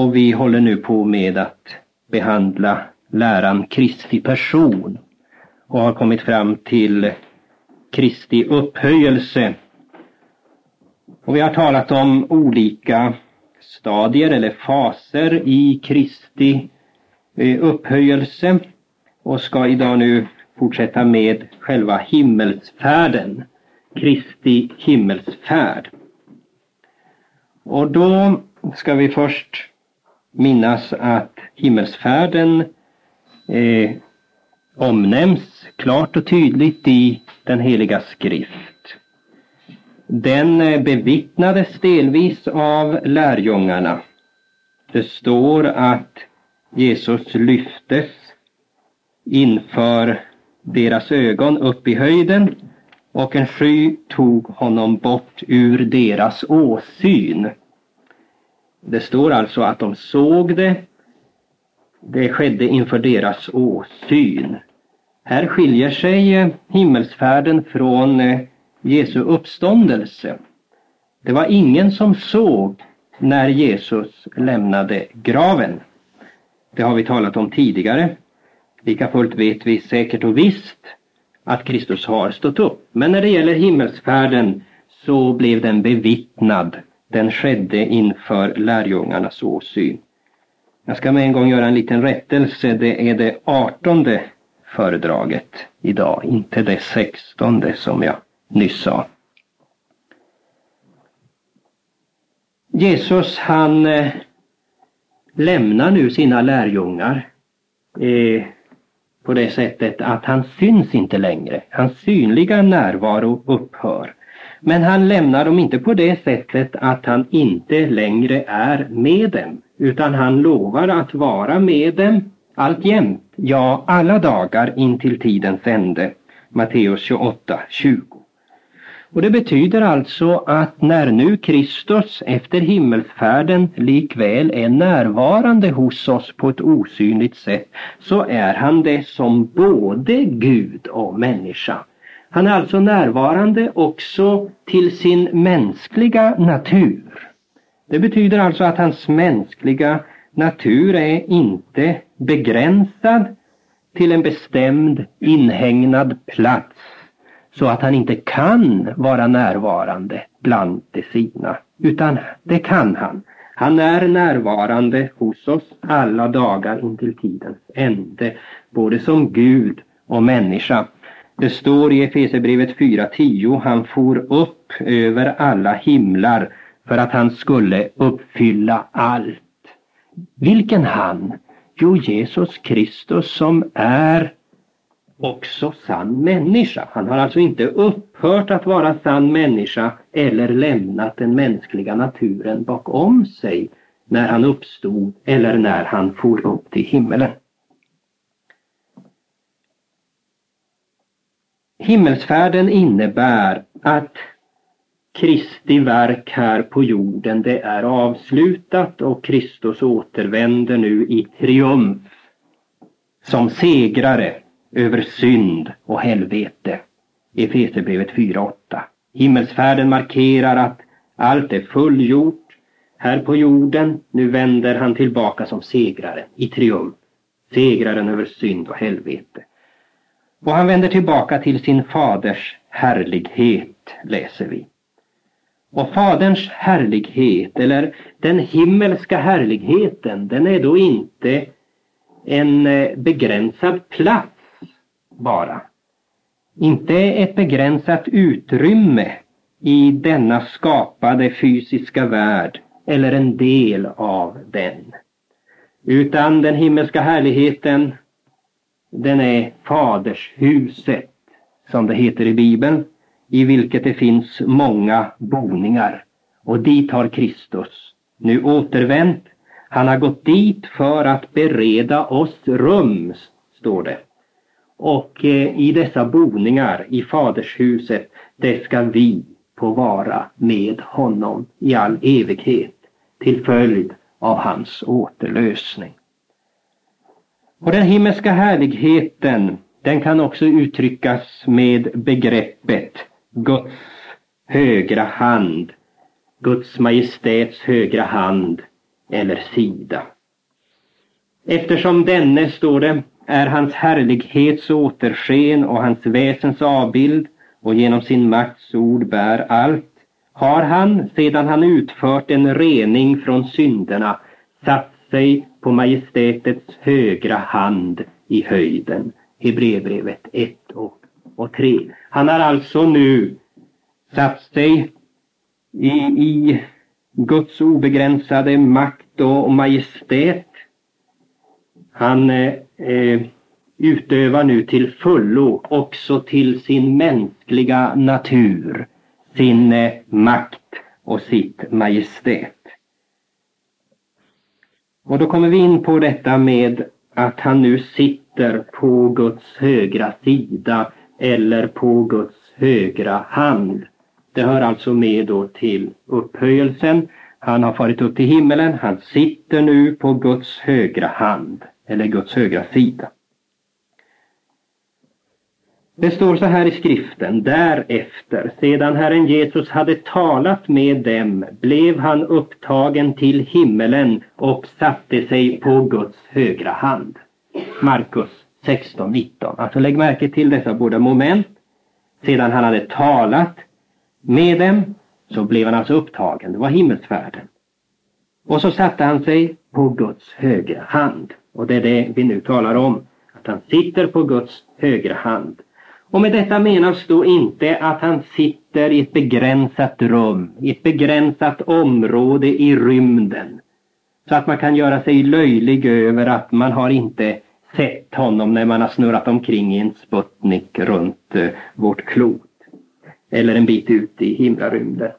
och vi håller nu på med att behandla läran Kristi person och har kommit fram till Kristi upphöjelse. Och vi har talat om olika stadier eller faser i Kristi eh, upphöjelse och ska idag nu fortsätta med själva himmelsfärden, Kristi himmelsfärd. Och då ska vi först minnas att himmelsfärden eh, omnämns klart och tydligt i den heliga skrift. Den eh, bevittnades delvis av lärjungarna. Det står att Jesus lyftes inför deras ögon upp i höjden och en sky tog honom bort ur deras åsyn. Det står alltså att de såg det. Det skedde inför deras åsyn. Här skiljer sig eh, himmelsfärden från eh, Jesu uppståndelse. Det var ingen som såg när Jesus lämnade graven. Det har vi talat om tidigare. Lika fullt vet vi säkert och visst att Kristus har stått upp. Men när det gäller himmelsfärden så blev den bevittnad. Den skedde inför lärjungarnas åsyn. Jag ska med en gång göra en liten rättelse. Det är det artonde föredraget idag, inte det sextonde som jag nyss sa. Jesus han eh, lämnar nu sina lärjungar eh, på det sättet att han syns inte längre. Hans synliga närvaro upphör. Men han lämnar dem inte på det sättet att han inte längre är med dem, utan han lovar att vara med dem alltjämt, ja alla dagar intill tidens ände. Matteus 28, 20. Och det betyder alltså att när nu Kristus efter himmelsfärden likväl är närvarande hos oss på ett osynligt sätt så är han det som både Gud och människa. Han är alltså närvarande också till sin mänskliga natur. Det betyder alltså att hans mänskliga natur är inte begränsad till en bestämd inhägnad plats så att han inte kan vara närvarande bland de sina. Utan det kan han. Han är närvarande hos oss alla dagar intill tidens ände, både som Gud och människa. Det står i Efesierbrevet 4.10, han for upp över alla himlar för att han skulle uppfylla allt. Vilken han? Jo, Jesus Kristus som är också sann människa. Han har alltså inte upphört att vara sann människa eller lämnat den mänskliga naturen bakom sig när han uppstod eller när han for upp till himmelen. Himmelsfärden innebär att Kristi verk här på jorden det är avslutat och Kristus återvänder nu i triumf som segrare över synd och helvete. Efesierbrevet 4.8. Himmelsfärden markerar att allt är fullgjort här på jorden. Nu vänder han tillbaka som segrare i triumf. Segraren över synd och helvete. Och han vänder tillbaka till sin faders härlighet, läser vi. Och Faderns härlighet, eller den himmelska härligheten, den är då inte en eh, begränsad plats bara. Inte ett begränsat utrymme i denna skapade fysiska värld eller en del av den. Utan den himmelska härligheten, den är fadershuset, som det heter i Bibeln, i vilket det finns många boningar. Och dit har Kristus nu återvänt. Han har gått dit för att bereda oss rum, står det. Och eh, i dessa boningar i fadershuset, det ska vi få vara med honom i all evighet till följd av hans återlösning. Och den himmelska härligheten, den kan också uttryckas med begreppet Guds högra hand, Guds majestäts högra hand eller sida. Eftersom denne, står det, är hans härlighets återsken och hans väsens avbild och genom sin makts ord bär allt, har han, sedan han utfört en rening från synderna, satt sig på majestätets högra hand i höjden. Hebreerbrevet 1 och, och 3. Han har alltså nu satt sig i, i Guds obegränsade makt och majestät. Han eh, eh, utövar nu till fullo också till sin mänskliga natur sin eh, makt och sitt majestät. Och då kommer vi in på detta med att han nu sitter på Guds högra sida eller på Guds högra hand. Det hör alltså med då till upphöjelsen. Han har farit upp till himmelen, han sitter nu på Guds högra hand eller Guds högra sida. Det står så här i skriften, därefter, sedan Herren Jesus hade talat med dem, blev han upptagen till himmelen och satte sig på Guds högra hand. Markus 16.19. Alltså lägg märke till dessa båda moment. Sedan han hade talat med dem så blev han alltså upptagen, det var himmelsfärden. Och så satte han sig på Guds högra hand. Och det är det vi nu talar om, att han sitter på Guds högra hand. Och med detta menas då inte att han sitter i ett begränsat rum, i ett begränsat område i rymden. Så att man kan göra sig löjlig över att man har inte sett honom när man har snurrat omkring i en Sputnik runt eh, vårt klot. Eller en bit ut i himlarymden.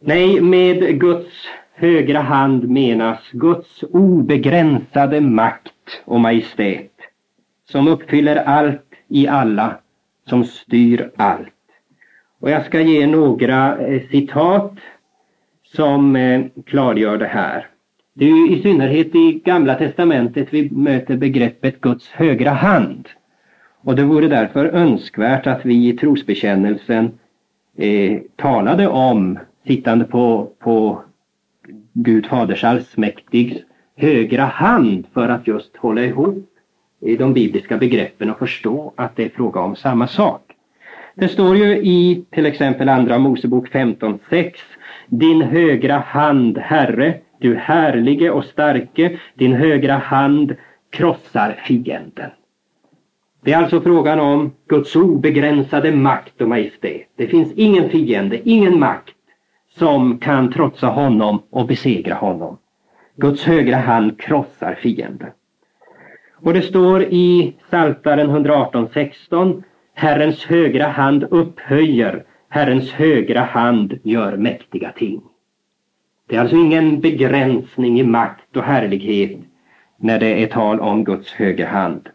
Nej, med Guds högra hand menas Guds obegränsade makt och majestät som uppfyller allt i alla, som styr allt. Och jag ska ge några eh, citat som eh, klargör det här. Det är ju i synnerhet i Gamla Testamentet vi möter begreppet Guds högra hand. Och det vore därför önskvärt att vi i trosbekännelsen eh, talade om sittande på, på Gud Faders allsmäktigs högra hand för att just hålla ihop i de bibliska begreppen och förstå att det är fråga om samma sak. Det står ju i till exempel Andra Mosebok 15.6 Din högra hand, Herre, du härlige och starke, din högra hand krossar fienden. Det är alltså frågan om Guds obegränsade makt och majestät. Det finns ingen fiende, ingen makt som kan trotsa honom och besegra honom. Guds högra hand krossar fienden. Och det står i Psaltaren 118.16 Herrens högra hand upphöjer, Herrens högra hand gör mäktiga ting. Det är alltså ingen begränsning i makt och härlighet när det är tal om Guds högra hand.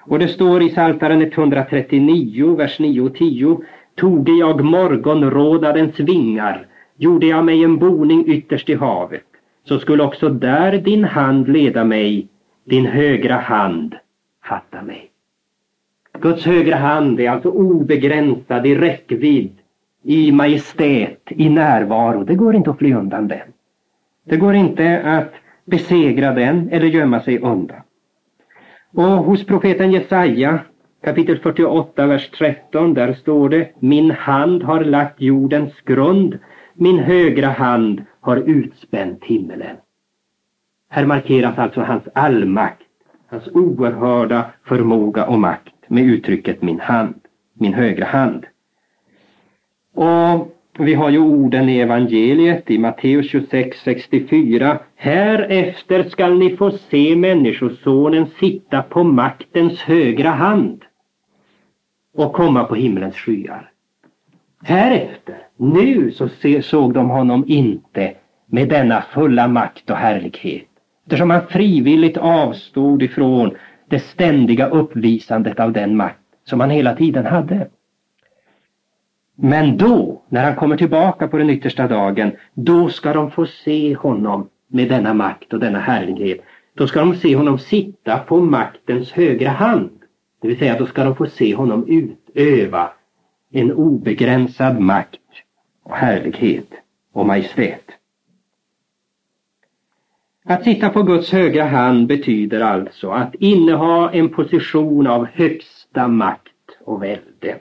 Och det står i Psaltaren 139, vers 9 och 10 Toge jag morgonrådarens vingar, gjorde jag mig en boning ytterst i havet, så skulle också där din hand leda mig din högra hand fatta mig. Guds högra hand är alltså obegränsad i räckvidd, i majestät, i närvaro. Det går inte att fly undan den. Det går inte att besegra den eller gömma sig undan. Och hos profeten Jesaja kapitel 48, vers 13, där står det Min hand har lagt jordens grund, min högra hand har utspänt himmelen. Här markeras alltså hans allmakt, hans oerhörda förmåga och makt med uttrycket min hand, min högra hand. Och vi har ju orden i evangeliet i Matteus 26, 64. Härefter skall ni få se Människosonen sitta på maktens högra hand och komma på himlens skyar. Härefter, nu så såg de honom inte med denna fulla makt och härlighet eftersom han frivilligt avstod ifrån det ständiga uppvisandet av den makt som han hela tiden hade. Men då, när han kommer tillbaka på den yttersta dagen, då ska de få se honom med denna makt och denna härlighet. Då ska de se honom sitta på maktens högra hand. Det vill säga, då ska de få se honom utöva en obegränsad makt och härlighet och majestät. Att sitta på Guds högra hand betyder alltså att inneha en position av högsta makt och välde.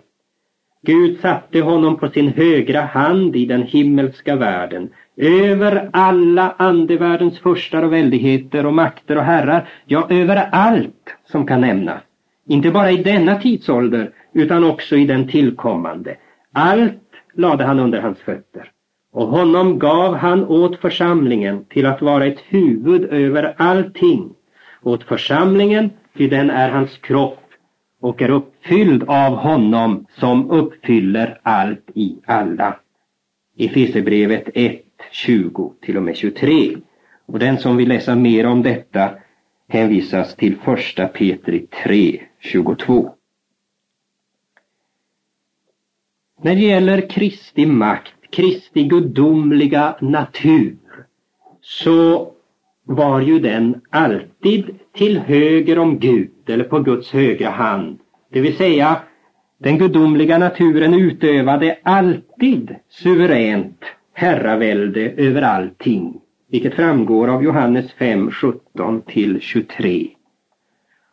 Gud satte honom på sin högra hand i den himmelska världen över alla andevärldens furstar och väldigheter och makter och herrar, ja över allt som kan nämnas. Inte bara i denna tidsålder utan också i den tillkommande. Allt lade han under hans fötter. Och honom gav han åt församlingen till att vara ett huvud över allting. Åt församlingen, ty den är hans kropp och är uppfylld av honom som uppfyller allt i alla. Efesierbrevet 1, 20 till och med 23. Och den som vill läsa mer om detta hänvisas till 1 Petri 3, 22. När det gäller Kristi makt, Kristi gudomliga natur, så var ju den alltid till höger om Gud eller på Guds högra hand. Det vill säga, den gudomliga naturen utövade alltid suveränt herravälde över allting, vilket framgår av Johannes 5, 17 till 23.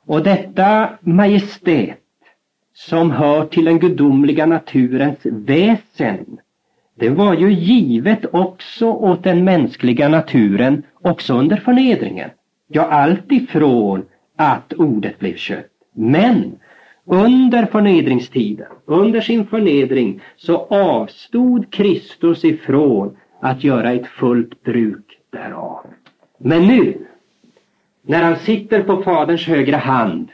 Och detta majestät som hör till den gudomliga naturens väsen, det var ju givet också åt den mänskliga naturen också under förnedringen. Ja, allt ifrån att ordet blev kött. Men under förnedringstiden, under sin förnedring, så avstod Kristus ifrån att göra ett fullt bruk därav. Men nu, när han sitter på Faderns högra hand,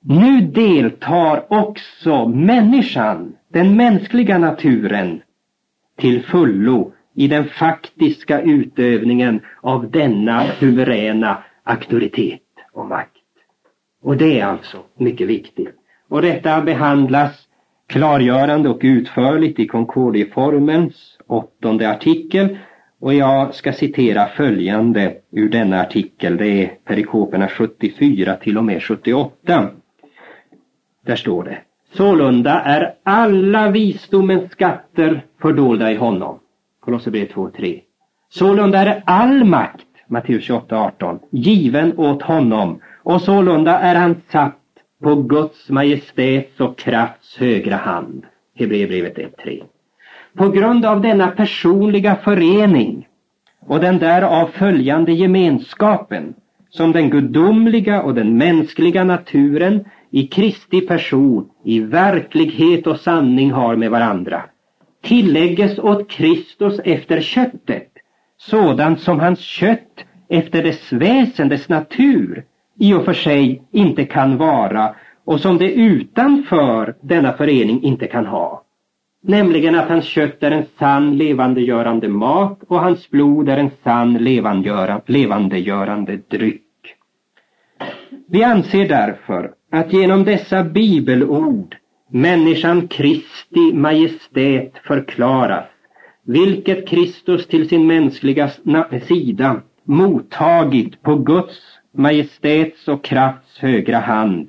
nu deltar också människan, den mänskliga naturen, till fullo i den faktiska utövningen av denna suveräna auktoritet och makt. Och det är alltså mycket viktigt. Och detta behandlas klargörande och utförligt i Concordieformens åttonde artikel och jag ska citera följande ur denna artikel. Det är perikoperna 74 till och med 78. Där står det. Sålunda är alla visdomens skatter fördolda i honom. Kolosserbrevet 2.3. Sålunda är all makt, Matteus 28.18, given åt honom och sålunda är han satt på Guds majestäts och krafts högra hand. Hebreerbrevet 1.3. På grund av denna personliga förening och den därav följande gemenskapen som den gudomliga och den mänskliga naturen i Kristi person i verklighet och sanning har med varandra tillägges åt Kristus efter köttet sådant som hans kött efter dess väsen, dess natur i och för sig inte kan vara och som det utanför denna förening inte kan ha. Nämligen att hans kött är en sann levandegörande mat och hans blod är en sann levandegörande dryck. Vi anser därför att genom dessa bibelord människan Kristi majestät förklaras, vilket Kristus till sin mänskliga sida mottagit på Guds majestäts och krafts högra hand,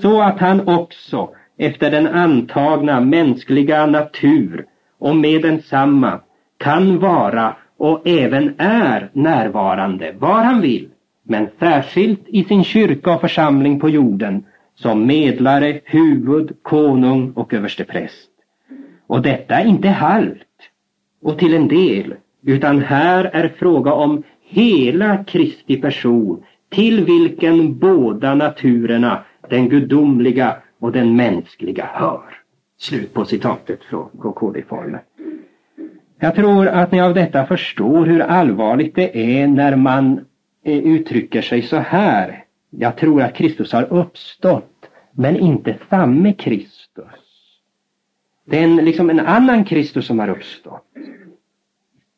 så att han också efter den antagna mänskliga natur och med densamma kan vara och även är närvarande var han vill, men särskilt i sin kyrka och församling på jorden som medlare, huvud, konung och överstepräst. Och detta är inte halvt och till en del, utan här är fråga om hela Kristi person till vilken båda naturerna, den gudomliga och den mänskliga, hör. Slut på citatet från KKD-formen. Jag tror att ni av detta förstår hur allvarligt det är när man eh, uttrycker sig så här. Jag tror att Kristus har uppstått, men inte samme Kristus. Det är en, liksom en annan Kristus som har uppstått.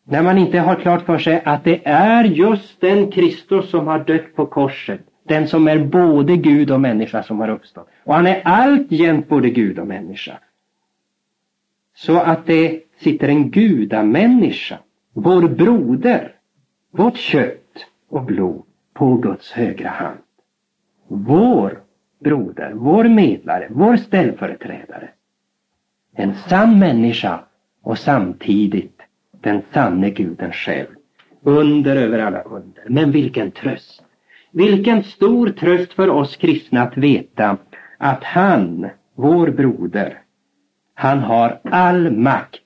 När man inte har klart för sig att det är just den Kristus som har dött på korset, den som är både Gud och människa som har uppstått. Och han är alltjämt både Gud och människa. Så att det sitter en gudamänniska, vår broder, vårt kött och blod på Guds högra hand. Vår broder, vår medlare, vår ställföreträdare. En sann människa och samtidigt den sanne guden själv. Under över alla under. Men vilken tröst! Vilken stor tröst för oss kristna att veta att han, vår broder, han har all makt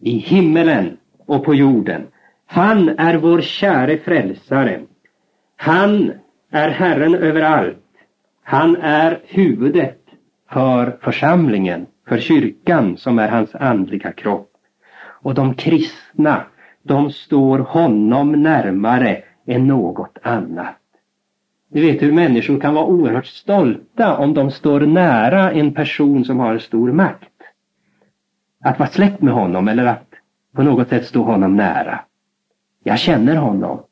i himmelen och på jorden. Han är vår käre frälsare. Han är Herren över allt. Han är huvudet för församlingen, för kyrkan som är hans andliga kropp. Och de kristna, de står honom närmare än något annat. Du vet hur människor kan vara oerhört stolta om de står nära en person som har stor makt. Att vara släkt med honom eller att på något sätt stå honom nära. Jag känner honom.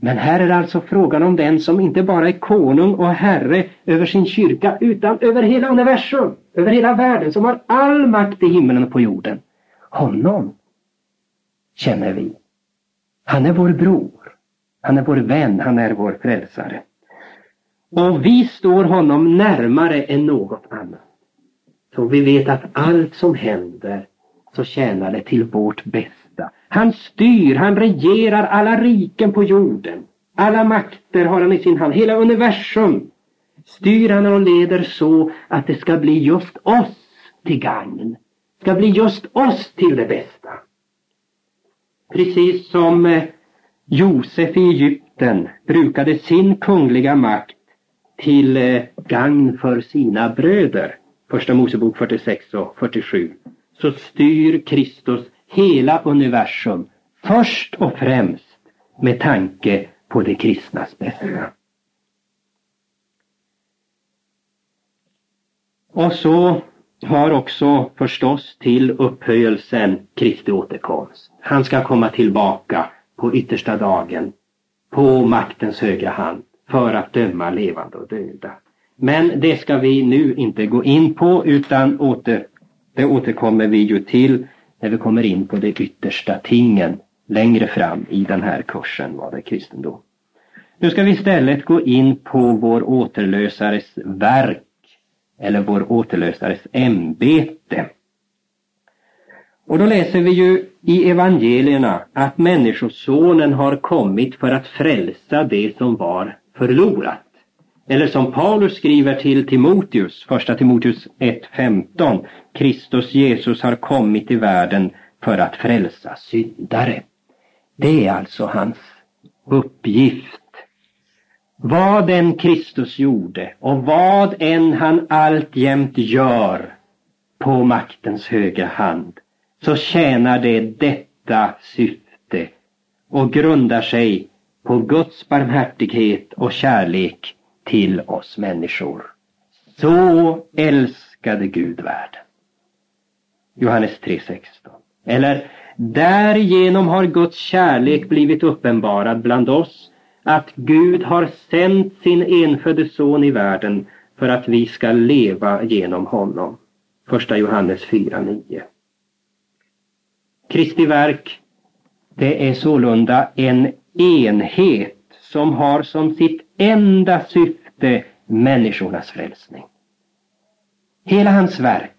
Men här är det alltså frågan om den som inte bara är konung och herre över sin kyrka utan över hela universum, över hela världen, som har all makt i himlen och på jorden. Honom känner vi. Han är vår bror. Han är vår vän, han är vår frälsare. Och vi står honom närmare än något annat. Så vi vet att allt som händer så tjänar det till vårt bästa. Han styr, han regerar alla riken på jorden. Alla makter har han i sin hand, hela universum styr han och leder så att det ska bli just oss till gagn. Ska bli just oss till det bästa. Precis som eh, Josef i Egypten brukade sin kungliga makt till eh, gagn för sina bröder. Första Mosebok 46 och 47. Så styr Kristus hela universum först och främst med tanke på det kristnas bästa. Och så hör också förstås till upphöjelsen Kristi återkomst. Han ska komma tillbaka på yttersta dagen på maktens högra hand för att döma levande och döda. Men det ska vi nu inte gå in på utan åter, det återkommer vi ju till när vi kommer in på de yttersta tingen längre fram i den här kursen Vad är kristendom? Nu ska vi istället gå in på vår återlösares verk eller vår återlösares ämbete. Och då läser vi ju i evangelierna att Människosonen har kommit för att frälsa det som var förlorat. Eller som Paulus skriver till Timoteus, första Timoteus 1.15. Kristus Jesus har kommit till världen för att frälsa syndare. Det är alltså hans uppgift. Vad än Kristus gjorde och vad än han alltjämt gör på maktens högra hand så tjänar det detta syfte och grundar sig på Guds barmhärtighet och kärlek till oss människor. Så älskade Gud världen. Johannes 3.16. Eller Därigenom har Guds kärlek blivit uppenbarad bland oss, att Gud har sänt sin enfödde son i världen för att vi ska leva genom honom. Första Johannes 4.9. Kristi verk, det är sålunda en enhet som har som sitt enda syfte människornas frälsning. Hela hans verk,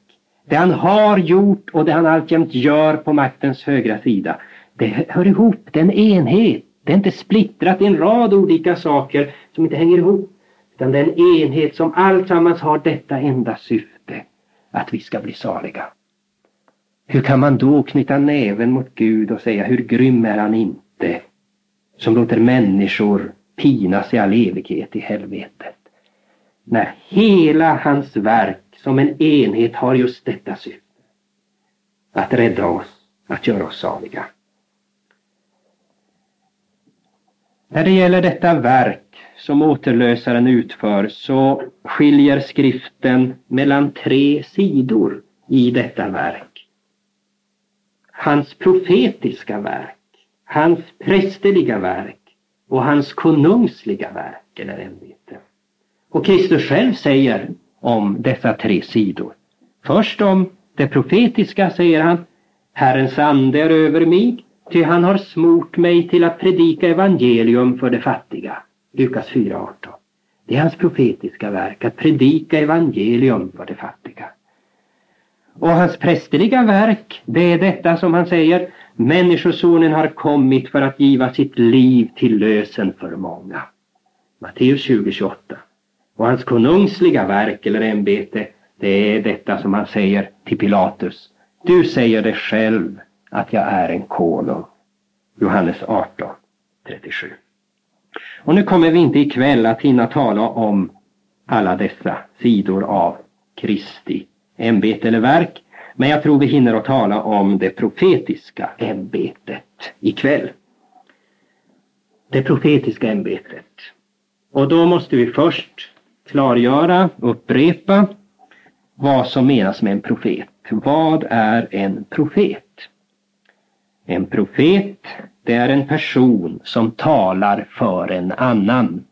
det han har gjort och det han alltjämt gör på maktens högra sida, det hör ihop, det är en enhet. Det är inte splittrat i en rad olika saker som inte hänger ihop. Utan det är en enhet som alltsammans har detta enda syfte, att vi ska bli saliga. Hur kan man då knyta näven mot Gud och säga hur grym är han inte som låter människor pinas i all evighet i helvetet? När hela hans verk som en enhet har just detta syfte. Att rädda oss, att göra oss saliga. När det gäller detta verk som återlösaren utför så skiljer skriften mellan tre sidor i detta verk. Hans profetiska verk, hans prästerliga verk och hans konungsliga verk eller ämbete. Och Kristus själv säger om dessa tre sidor. Först om det profetiska säger han Herrens ande är över mig, ty han har smort mig till att predika evangelium för de fattiga. Lukas 4.18. Det är hans profetiska verk, att predika evangelium för de fattiga. Och hans prästerliga verk, det är detta som han säger, Människosonen har kommit för att giva sitt liv till lösen för många. Matteus 20.28. Och hans konungsliga verk eller ämbete, det är detta som han säger till Pilatus. Du säger det själv att jag är en konung. Johannes 18.37. Och nu kommer vi inte ikväll att hinna tala om alla dessa sidor av Kristi ämbete eller verk. Men jag tror vi hinner att tala om det profetiska ämbetet ikväll. Det profetiska ämbetet. Och då måste vi först klargöra, upprepa vad som menas med en profet. Vad är en profet? En profet, det är en person som talar för en annan.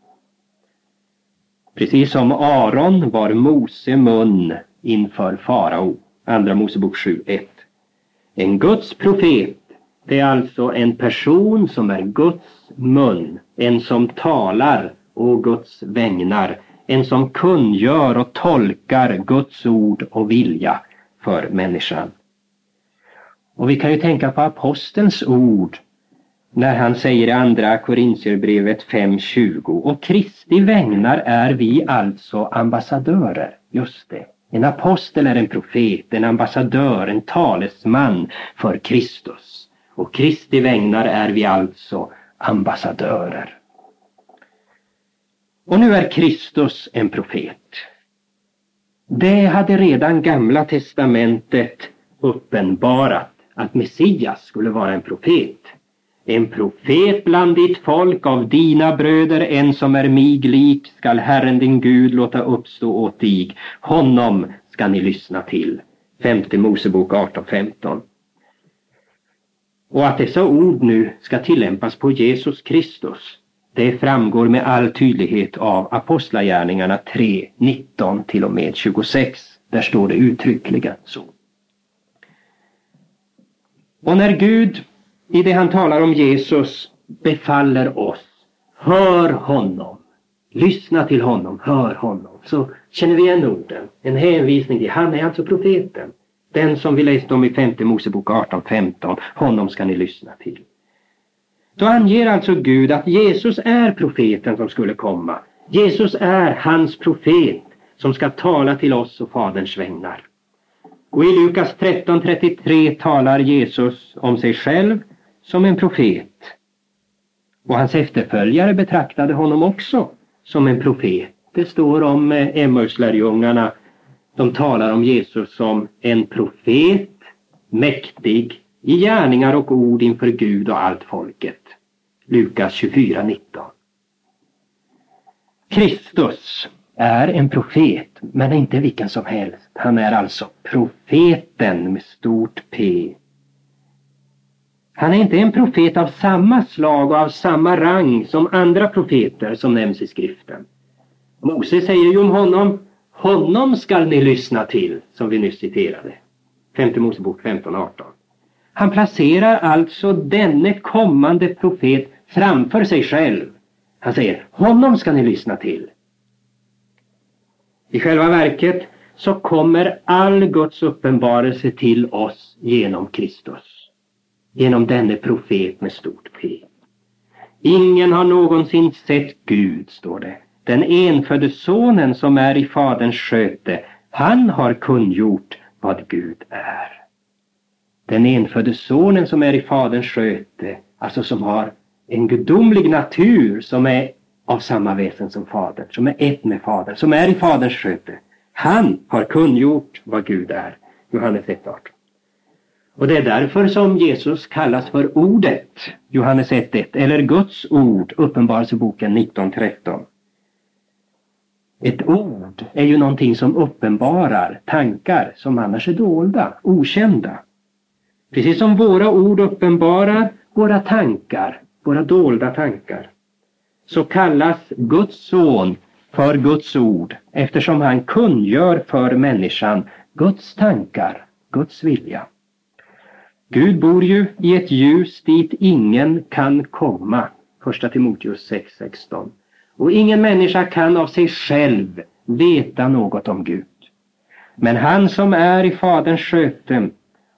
Precis som Aron var Mose mun inför farao. Andra Mosebok 7.1. En Guds profet, det är alltså en person som är Guds mun. En som talar å Guds vägnar. En som kungör och tolkar Guds ord och vilja för människan. Och vi kan ju tänka på apostelns ord när han säger i andra Korintierbrevet 5.20 och Kristi vägnar är vi alltså ambassadörer. Just det. En apostel är en profet, en ambassadör, en talesman för Kristus. Och Kristi vägnar är vi alltså ambassadörer. Och nu är Kristus en profet. Det hade redan Gamla testamentet uppenbarat att Messias skulle vara en profet. En profet bland ditt folk av dina bröder, en som är mig lik, skall Herren din Gud låta uppstå åt dig. Honom ska ni lyssna till. Femte Mosebok 18.15. Och att dessa ord nu ska tillämpas på Jesus Kristus, det framgår med all tydlighet av Apostlagärningarna 3, 19 till och med 26. Där står det uttryckligen så. Och när Gud i det han talar om Jesus befaller oss, hör honom, lyssna till honom, hör honom, så känner vi igen orden. En hänvisning till, han är alltså profeten. Den som vi läste om i femte Mosebok 18.15, honom ska ni lyssna till. Då anger alltså Gud att Jesus är profeten som skulle komma. Jesus är hans profet som ska tala till oss och Faderns vägnar. Och i Lukas 13.33 talar Jesus om sig själv som en profet. Och hans efterföljare betraktade honom också som en profet. Det står om eh, Emmauslärjungarna. De talar om Jesus som en profet, mäktig i gärningar och ord inför Gud och allt folket. Lukas 24.19. Kristus är en profet, men inte vilken som helst. Han är alltså profeten med stort P. Han är inte en profet av samma slag och av samma rang som andra profeter som nämns i skriften. Mose säger ju om honom, honom skall ni lyssna till, som vi nyss citerade. Femte Mosebok 15.18. Han placerar alltså denne kommande profet framför sig själv. Han säger, honom ska ni lyssna till. I själva verket så kommer all Guds uppenbarelse till oss genom Kristus. Genom denne profet med stort P. Ingen har någonsin sett Gud, står det. Den enfödde sonen som är i Faderns sköte, han har kungjort vad Gud är. Den enfödde sonen som är i Faderns sköte, alltså som har en gudomlig natur som är av samma väsen som Fadern, som är ett med Fadern, som är i Faderns sköte. Han har kungjort vad Gud är. Johannes 1.18. Och det är därför som Jesus kallas för Ordet, Johannes 1.1, eller Guds ord, Uppenbarelseboken 19.13. Ett ord är ju någonting som uppenbarar tankar som annars är dolda, okända. Precis som våra ord uppenbarar våra tankar, våra dolda tankar så kallas Guds son för Guds ord eftersom han kungör för människan Guds tankar, Guds vilja. Gud bor ju i ett ljus dit ingen kan komma. Första Timoteus 6.16. Och ingen människa kan av sig själv veta något om Gud. Men han som är i Faderns sköte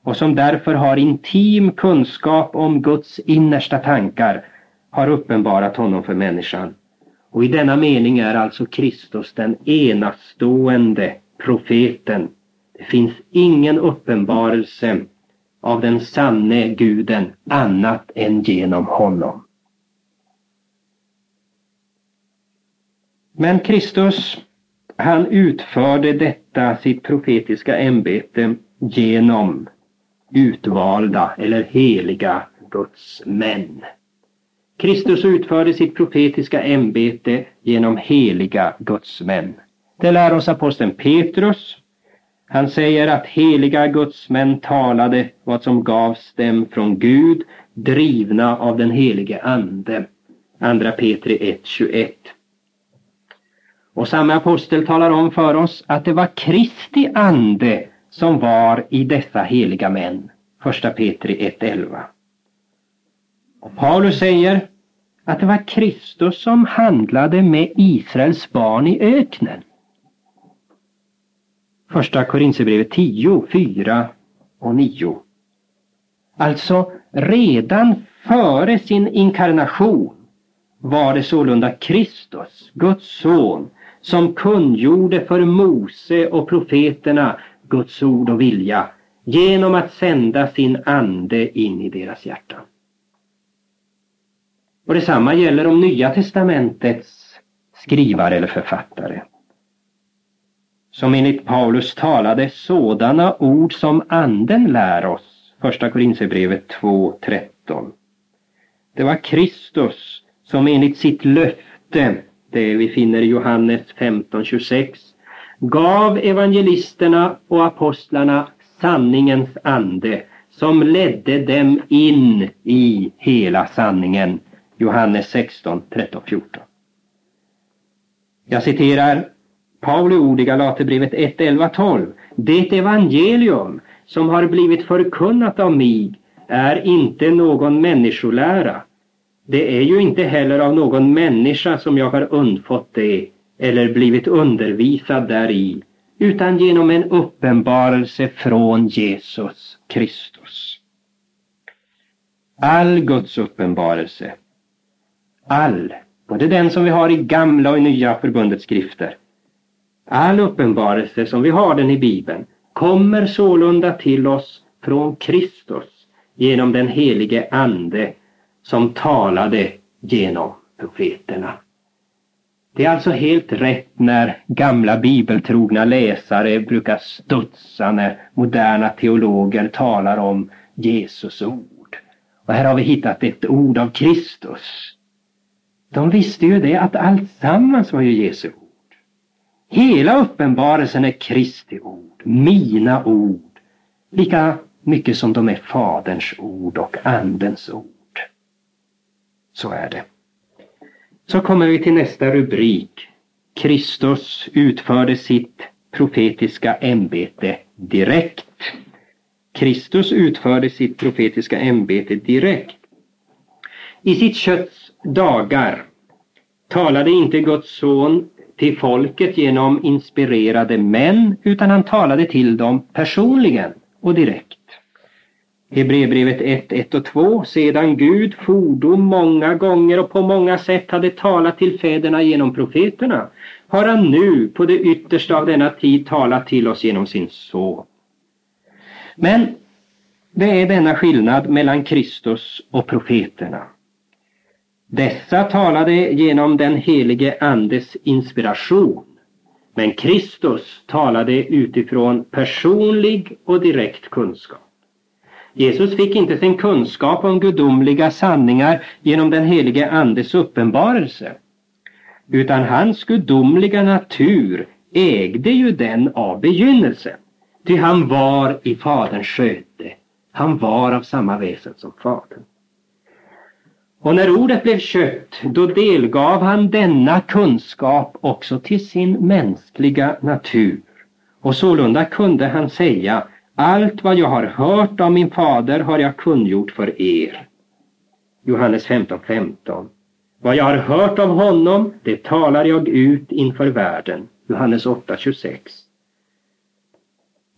och som därför har intim kunskap om Guds innersta tankar har uppenbarat honom för människan. Och i denna mening är alltså Kristus den enastående profeten. Det finns ingen uppenbarelse av den sanne guden annat än genom honom. Men Kristus, han utförde detta sitt profetiska ämbete genom utvalda eller heliga Guds män. Kristus utförde sitt profetiska ämbete genom heliga gudsmän. Det lär oss aposteln Petrus. Han säger att heliga gudsmän talade vad som gavs dem från Gud, drivna av den helige Ande. Andra Petri 1.21. Och samma apostel talar om för oss att det var Kristi ande som var i dessa heliga män. Första Petri 1.11. Och Paulus säger att det var Kristus som handlade med Israels barn i öknen. Första Korinthierbrevet 10, 4 och 9. Alltså redan före sin inkarnation var det sålunda Kristus, Guds son, som kungjorde för Mose och profeterna Guds ord och vilja genom att sända sin ande in i deras hjärtan. Och detsamma gäller om Nya testamentets skrivare eller författare. Som enligt Paulus talade sådana ord som anden lär oss. Första Korinthierbrevet 2.13. Det var Kristus som enligt sitt löfte, det vi finner i Johannes 15.26, gav evangelisterna och apostlarna sanningens ande som ledde dem in i hela sanningen. Johannes 16, 13, 14. Jag citerar Pauli ord i Galaterbrevet 1, 11, 12. Det evangelium som har blivit förkunnat av mig är inte någon människolära. Det är ju inte heller av någon människa som jag har undfått det eller blivit undervisad däri, utan genom en uppenbarelse från Jesus Kristus. All Guds uppenbarelse, all, både den som vi har i gamla och nya förbundets skrifter, all uppenbarelse som vi har den i Bibeln kommer sålunda till oss från Kristus genom den helige Ande som talade genom profeterna. Det är alltså helt rätt när gamla bibeltrogna läsare brukar studsa när moderna teologer talar om Jesus ord. Och här har vi hittat ett ord av Kristus. De visste ju det att allt sammans var ju Jesu ord. Hela uppenbarelsen är Kristi ord, mina ord, lika mycket som de är Faderns ord och Andens ord. Så är det. Så kommer vi till nästa rubrik. Kristus utförde sitt profetiska ämbete direkt. Kristus utförde sitt profetiska ämbete direkt. I sitt kötts dagar talade inte Guds son till folket genom inspirerade män utan han talade till dem personligen och direkt. Hebreerbrevet 1, 1 och 2. Sedan Gud fordom många gånger och på många sätt hade talat till fäderna genom profeterna har han nu på det yttersta av denna tid talat till oss genom sin son. Men det är denna skillnad mellan Kristus och profeterna. Dessa talade genom den helige Andes inspiration. Men Kristus talade utifrån personlig och direkt kunskap. Jesus fick inte sin kunskap om gudomliga sanningar genom den helige Andes uppenbarelse. Utan hans gudomliga natur ägde ju den av begynnelsen. Ty han var i Faderns sköte. Han var av samma väsen som Fadern. Och när ordet blev kött, då delgav han denna kunskap också till sin mänskliga natur. Och sålunda kunde han säga allt vad jag har hört av min fader har jag kungjort för er. Johannes 15.15 15. Vad jag har hört av honom, det talar jag ut inför världen. Johannes 8.26.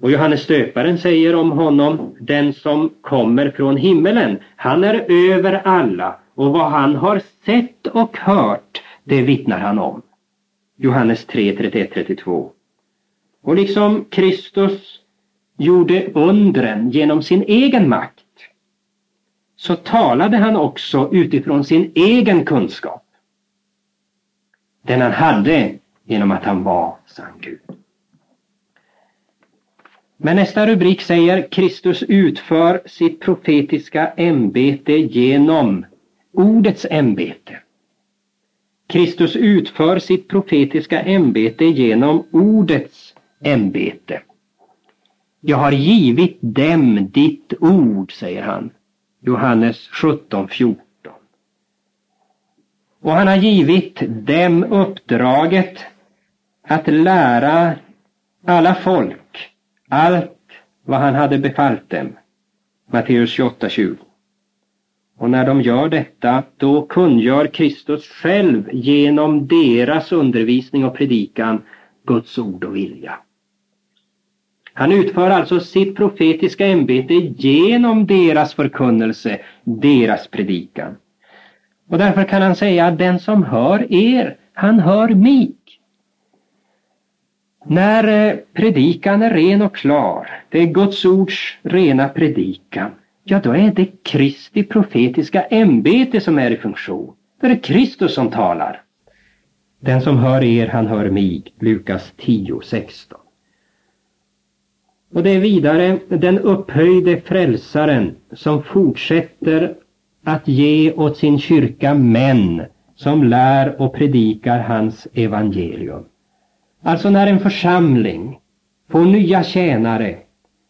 Och Johannes döparen säger om honom, den som kommer från himmelen, han är över alla och vad han har sett och hört, det vittnar han om. Johannes 3, 31, 32. Och liksom Kristus gjorde undren genom sin egen makt så talade han också utifrån sin egen kunskap. Den han hade genom att han var sann Gud. Men nästa rubrik säger Kristus utför sitt profetiska ämbete genom ordets ämbete. Kristus utför sitt profetiska ämbete genom ordets ämbete. Jag har givit dem ditt ord, säger han. Johannes 17.14. Och han har givit dem uppdraget att lära alla folk allt vad han hade befallt dem. Matteus 28.20. Och när de gör detta, då kungör Kristus själv genom deras undervisning och predikan Guds ord och vilja. Han utför alltså sitt profetiska ämbete genom deras förkunnelse, deras predikan. Och därför kan han säga att den som hör er, han hör mig. När eh, predikan är ren och klar, det är Guds ords rena predikan, ja då är det Kristi profetiska ämbete som är i funktion. Då är det Kristus som talar. Den som hör er, han hör mig. Lukas 10, 16. Och det är vidare den upphöjde frälsaren som fortsätter att ge åt sin kyrka män som lär och predikar hans evangelium. Alltså när en församling får nya tjänare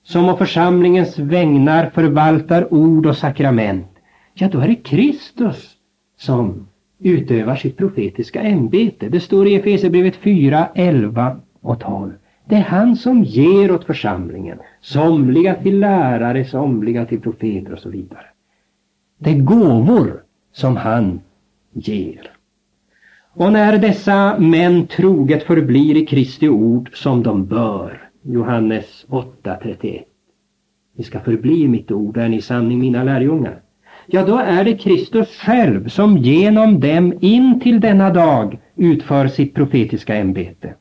som å församlingens vägnar förvaltar ord och sakrament, ja då är det Kristus som utövar sitt profetiska ämbete. Det står i Efesierbrevet 4, 11 och 12. Det är han som ger åt församlingen, somliga till lärare, somliga till profeter och så vidare. Det är gåvor som han ger. Och när dessa män troget förblir i Kristi ord som de bör, Johannes 8.31. Ni ska förbli mitt ord, är ni sanning mina lärjungar. Ja, då är det Kristus själv som genom dem in till denna dag utför sitt profetiska ämbete.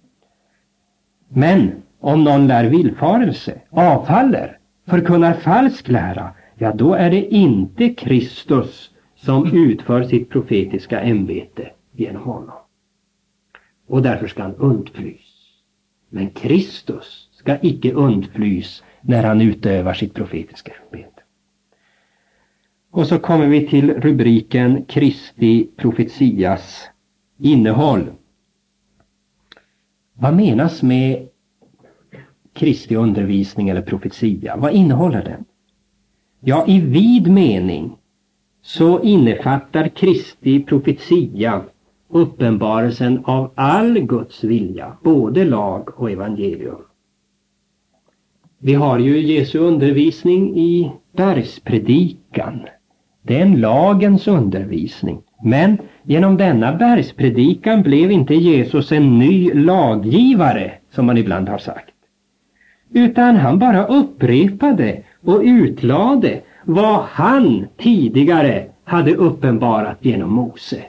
Men om någon lär villfarelse, avfaller, förkunnar falsk lära, ja då är det inte Kristus som utför sitt profetiska ämbete genom honom. Och därför ska han undflys. Men Kristus ska icke undflys när han utövar sitt profetiska ämbete. Och så kommer vi till rubriken Kristi profetias innehåll. Vad menas med Kristi undervisning eller profetia? Vad innehåller den? Ja, i vid mening så innefattar Kristi profetia uppenbarelsen av all Guds vilja, både lag och evangelium. Vi har ju Jesu undervisning i bergspredikan. Det är en lagens undervisning. Men genom denna bergspredikan blev inte Jesus en ny laggivare, som man ibland har sagt. Utan han bara upprepade och utlade vad han tidigare hade uppenbarat genom Mose.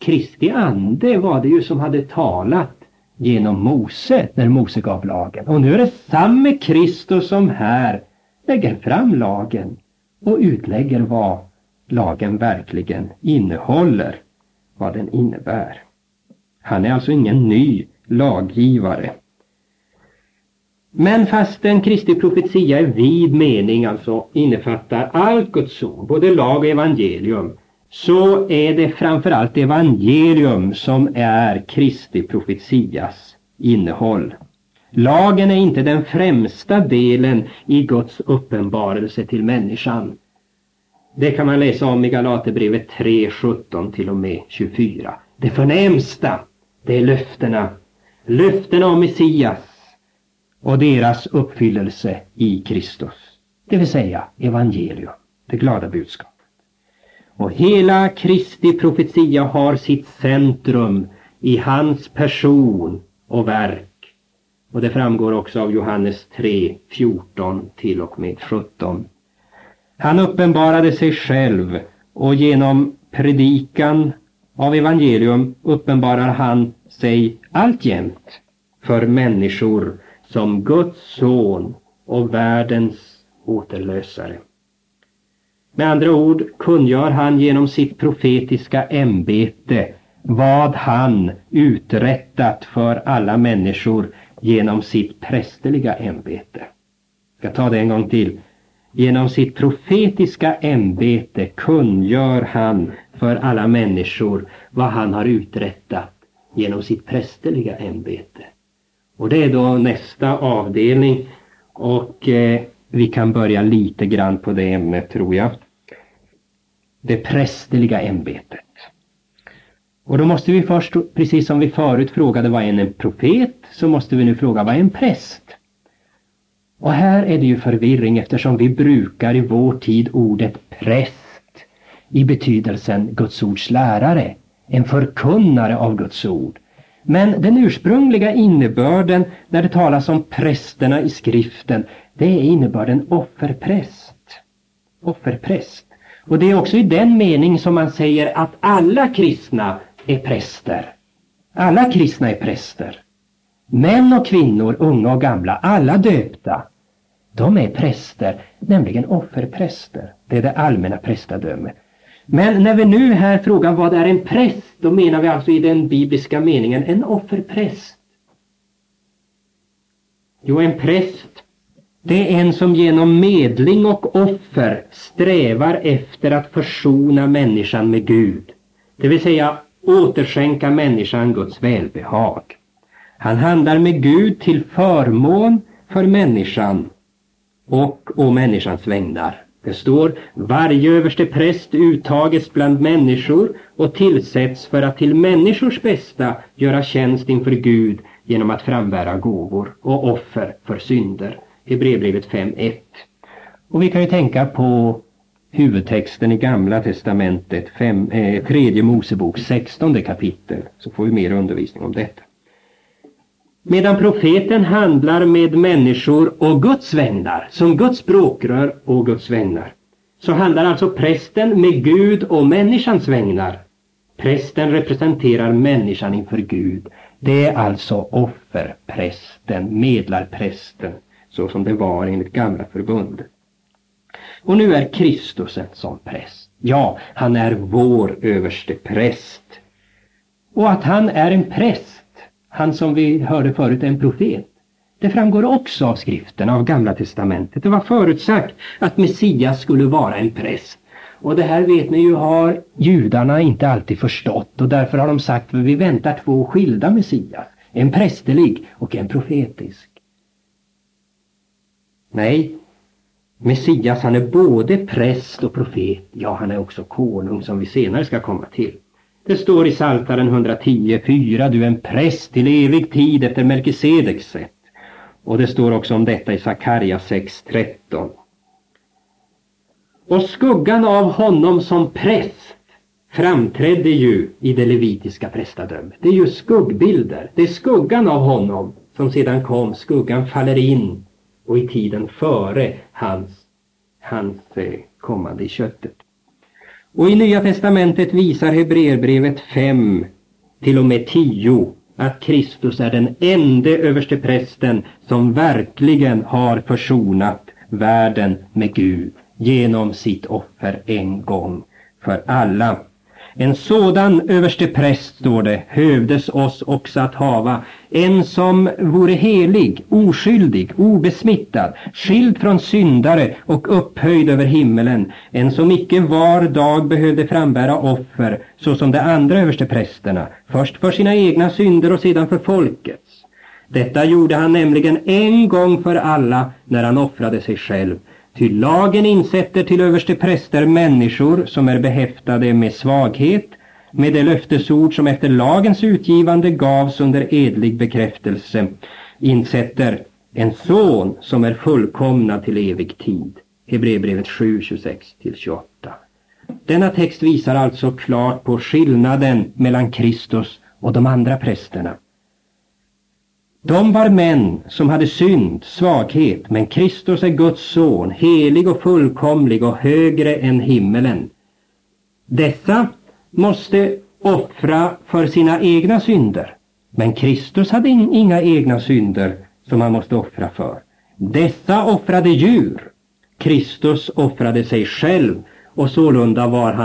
Kristi ande var det ju som hade talat genom Mose när Mose gav lagen. Och nu är det samme Kristus som här lägger fram lagen och utlägger vad lagen verkligen innehåller, vad den innebär. Han är alltså ingen ny laggivare. Men fastän Kristi profetia i vid mening alltså innefattar allt Guds ord, både lag och evangelium, så är det framförallt evangelium som är Kristi profetias innehåll. Lagen är inte den främsta delen i Guds uppenbarelse till människan. Det kan man läsa om i Galaterbrevet 3, 17 till och med 24. Det förnämsta, det är löftena. Löftena om Messias och deras uppfyllelse i Kristus. Det vill säga evangelium, det glada budskapet. Och hela Kristi profetia har sitt centrum i hans person och verk Och det framgår också av Johannes 3, 14 till och med 17. Han uppenbarade sig själv och genom predikan av evangelium uppenbarar han sig alltjämt för människor som Guds son och världens återlösare. Med andra ord kungör han genom sitt profetiska ämbete vad han uträttat för alla människor genom sitt prästerliga ämbete. Jag ska ta det en gång till. Genom sitt profetiska ämbete kungör han för alla människor vad han har uträttat genom sitt prästerliga ämbete. Och det är då nästa avdelning och eh, vi kan börja lite grann på det ämnet tror jag. Det prästerliga ämbetet. Och då måste vi först, precis som vi förut frågade vad är en profet, så måste vi nu fråga vad är en präst? Och här är det ju förvirring eftersom vi brukar i vår tid ordet präst i betydelsen Guds ords lärare, en förkunnare av Guds ord. Men den ursprungliga innebörden när det talas om prästerna i skriften, det är innebörden offerpräst. Offerpräst. Och det är också i den mening som man säger att alla kristna är präster. Alla kristna är präster. Män och kvinnor, unga och gamla, alla döpta, de är präster, nämligen offerpräster. Det är det allmänna prästadömet. Men när vi nu här frågar vad är en präst, då menar vi alltså i den bibliska meningen en offerpräst. Jo, en präst, det är en som genom medling och offer strävar efter att försona människan med Gud. Det vill säga återskänka människan Guds välbehag. Han handlar med Gud till förmån för människan och å människans vägnar. Det står varje överste präst uttages bland människor och tillsätts för att till människors bästa göra tjänst inför Gud genom att frambära gåvor och offer för synder. Hebreerbrevet 5.1. Och vi kan ju tänka på huvudtexten i Gamla Testamentet, fem, eh, tredje Mosebok, 16 kapitel, så får vi mer undervisning om detta. Medan profeten handlar med människor och Guds vägnar, som Guds språkrör och Guds vägnar, så handlar alltså prästen med Gud och människans vägnar. Prästen representerar människan inför Gud. Det är alltså offerprästen, medlarprästen, så som det var enligt gamla förbundet. Och nu är Kristus en sån präst. Ja, han är vår överste präst. Och att han är en präst, han som vi hörde förut är en profet, det framgår också av skriften, av Gamla Testamentet. Det var förutsagt att Messias skulle vara en präst. Och det här vet ni ju har judarna inte alltid förstått och därför har de sagt att vi väntar två skilda Messias. En prästerlig och en profetisk. Nej, Messias han är både präst och profet. Ja, han är också konung som vi senare ska komma till. Det står i Saltaren 110.4, du är en präst till evig tid efter Melkisedeks sätt. Och det står också om detta i Sakarja 6.13. Och skuggan av honom som präst framträdde ju i det levitiska prästadömet. Det är ju skuggbilder. Det är skuggan av honom som sedan kom. Skuggan faller in och i tiden före hans, hans eh, kommande i köttet. Och i Nya Testamentet visar Hebreerbrevet 5 till och med 10 att Kristus är den enda överste prästen som verkligen har försonat världen med Gud genom sitt offer en gång för alla. En sådan överste präst, står det, hövdes oss också att hava, en som vore helig, oskyldig, obesmittad, skild från syndare och upphöjd över himmelen, en som icke var dag behövde frambära offer, såsom de andra överste prästerna, först för sina egna synder och sedan för folkets. Detta gjorde han nämligen en gång för alla när han offrade sig själv. Ty lagen insätter till överste präster människor som är behäftade med svaghet, med det löftesord som efter lagens utgivande gavs under edlig bekräftelse, insätter en son som är fullkomnad till evig tid. Hebreerbrevet 7, 26-28. Denna text visar alltså klart på skillnaden mellan Kristus och de andra prästerna. De var män som hade synd, svaghet, men Kristus är Guds son, helig och fullkomlig och högre än himmelen. Dessa måste offra för sina egna synder, men Kristus hade inga egna synder som han måste offra för. Dessa offrade djur. Kristus offrade sig själv och sålunda var han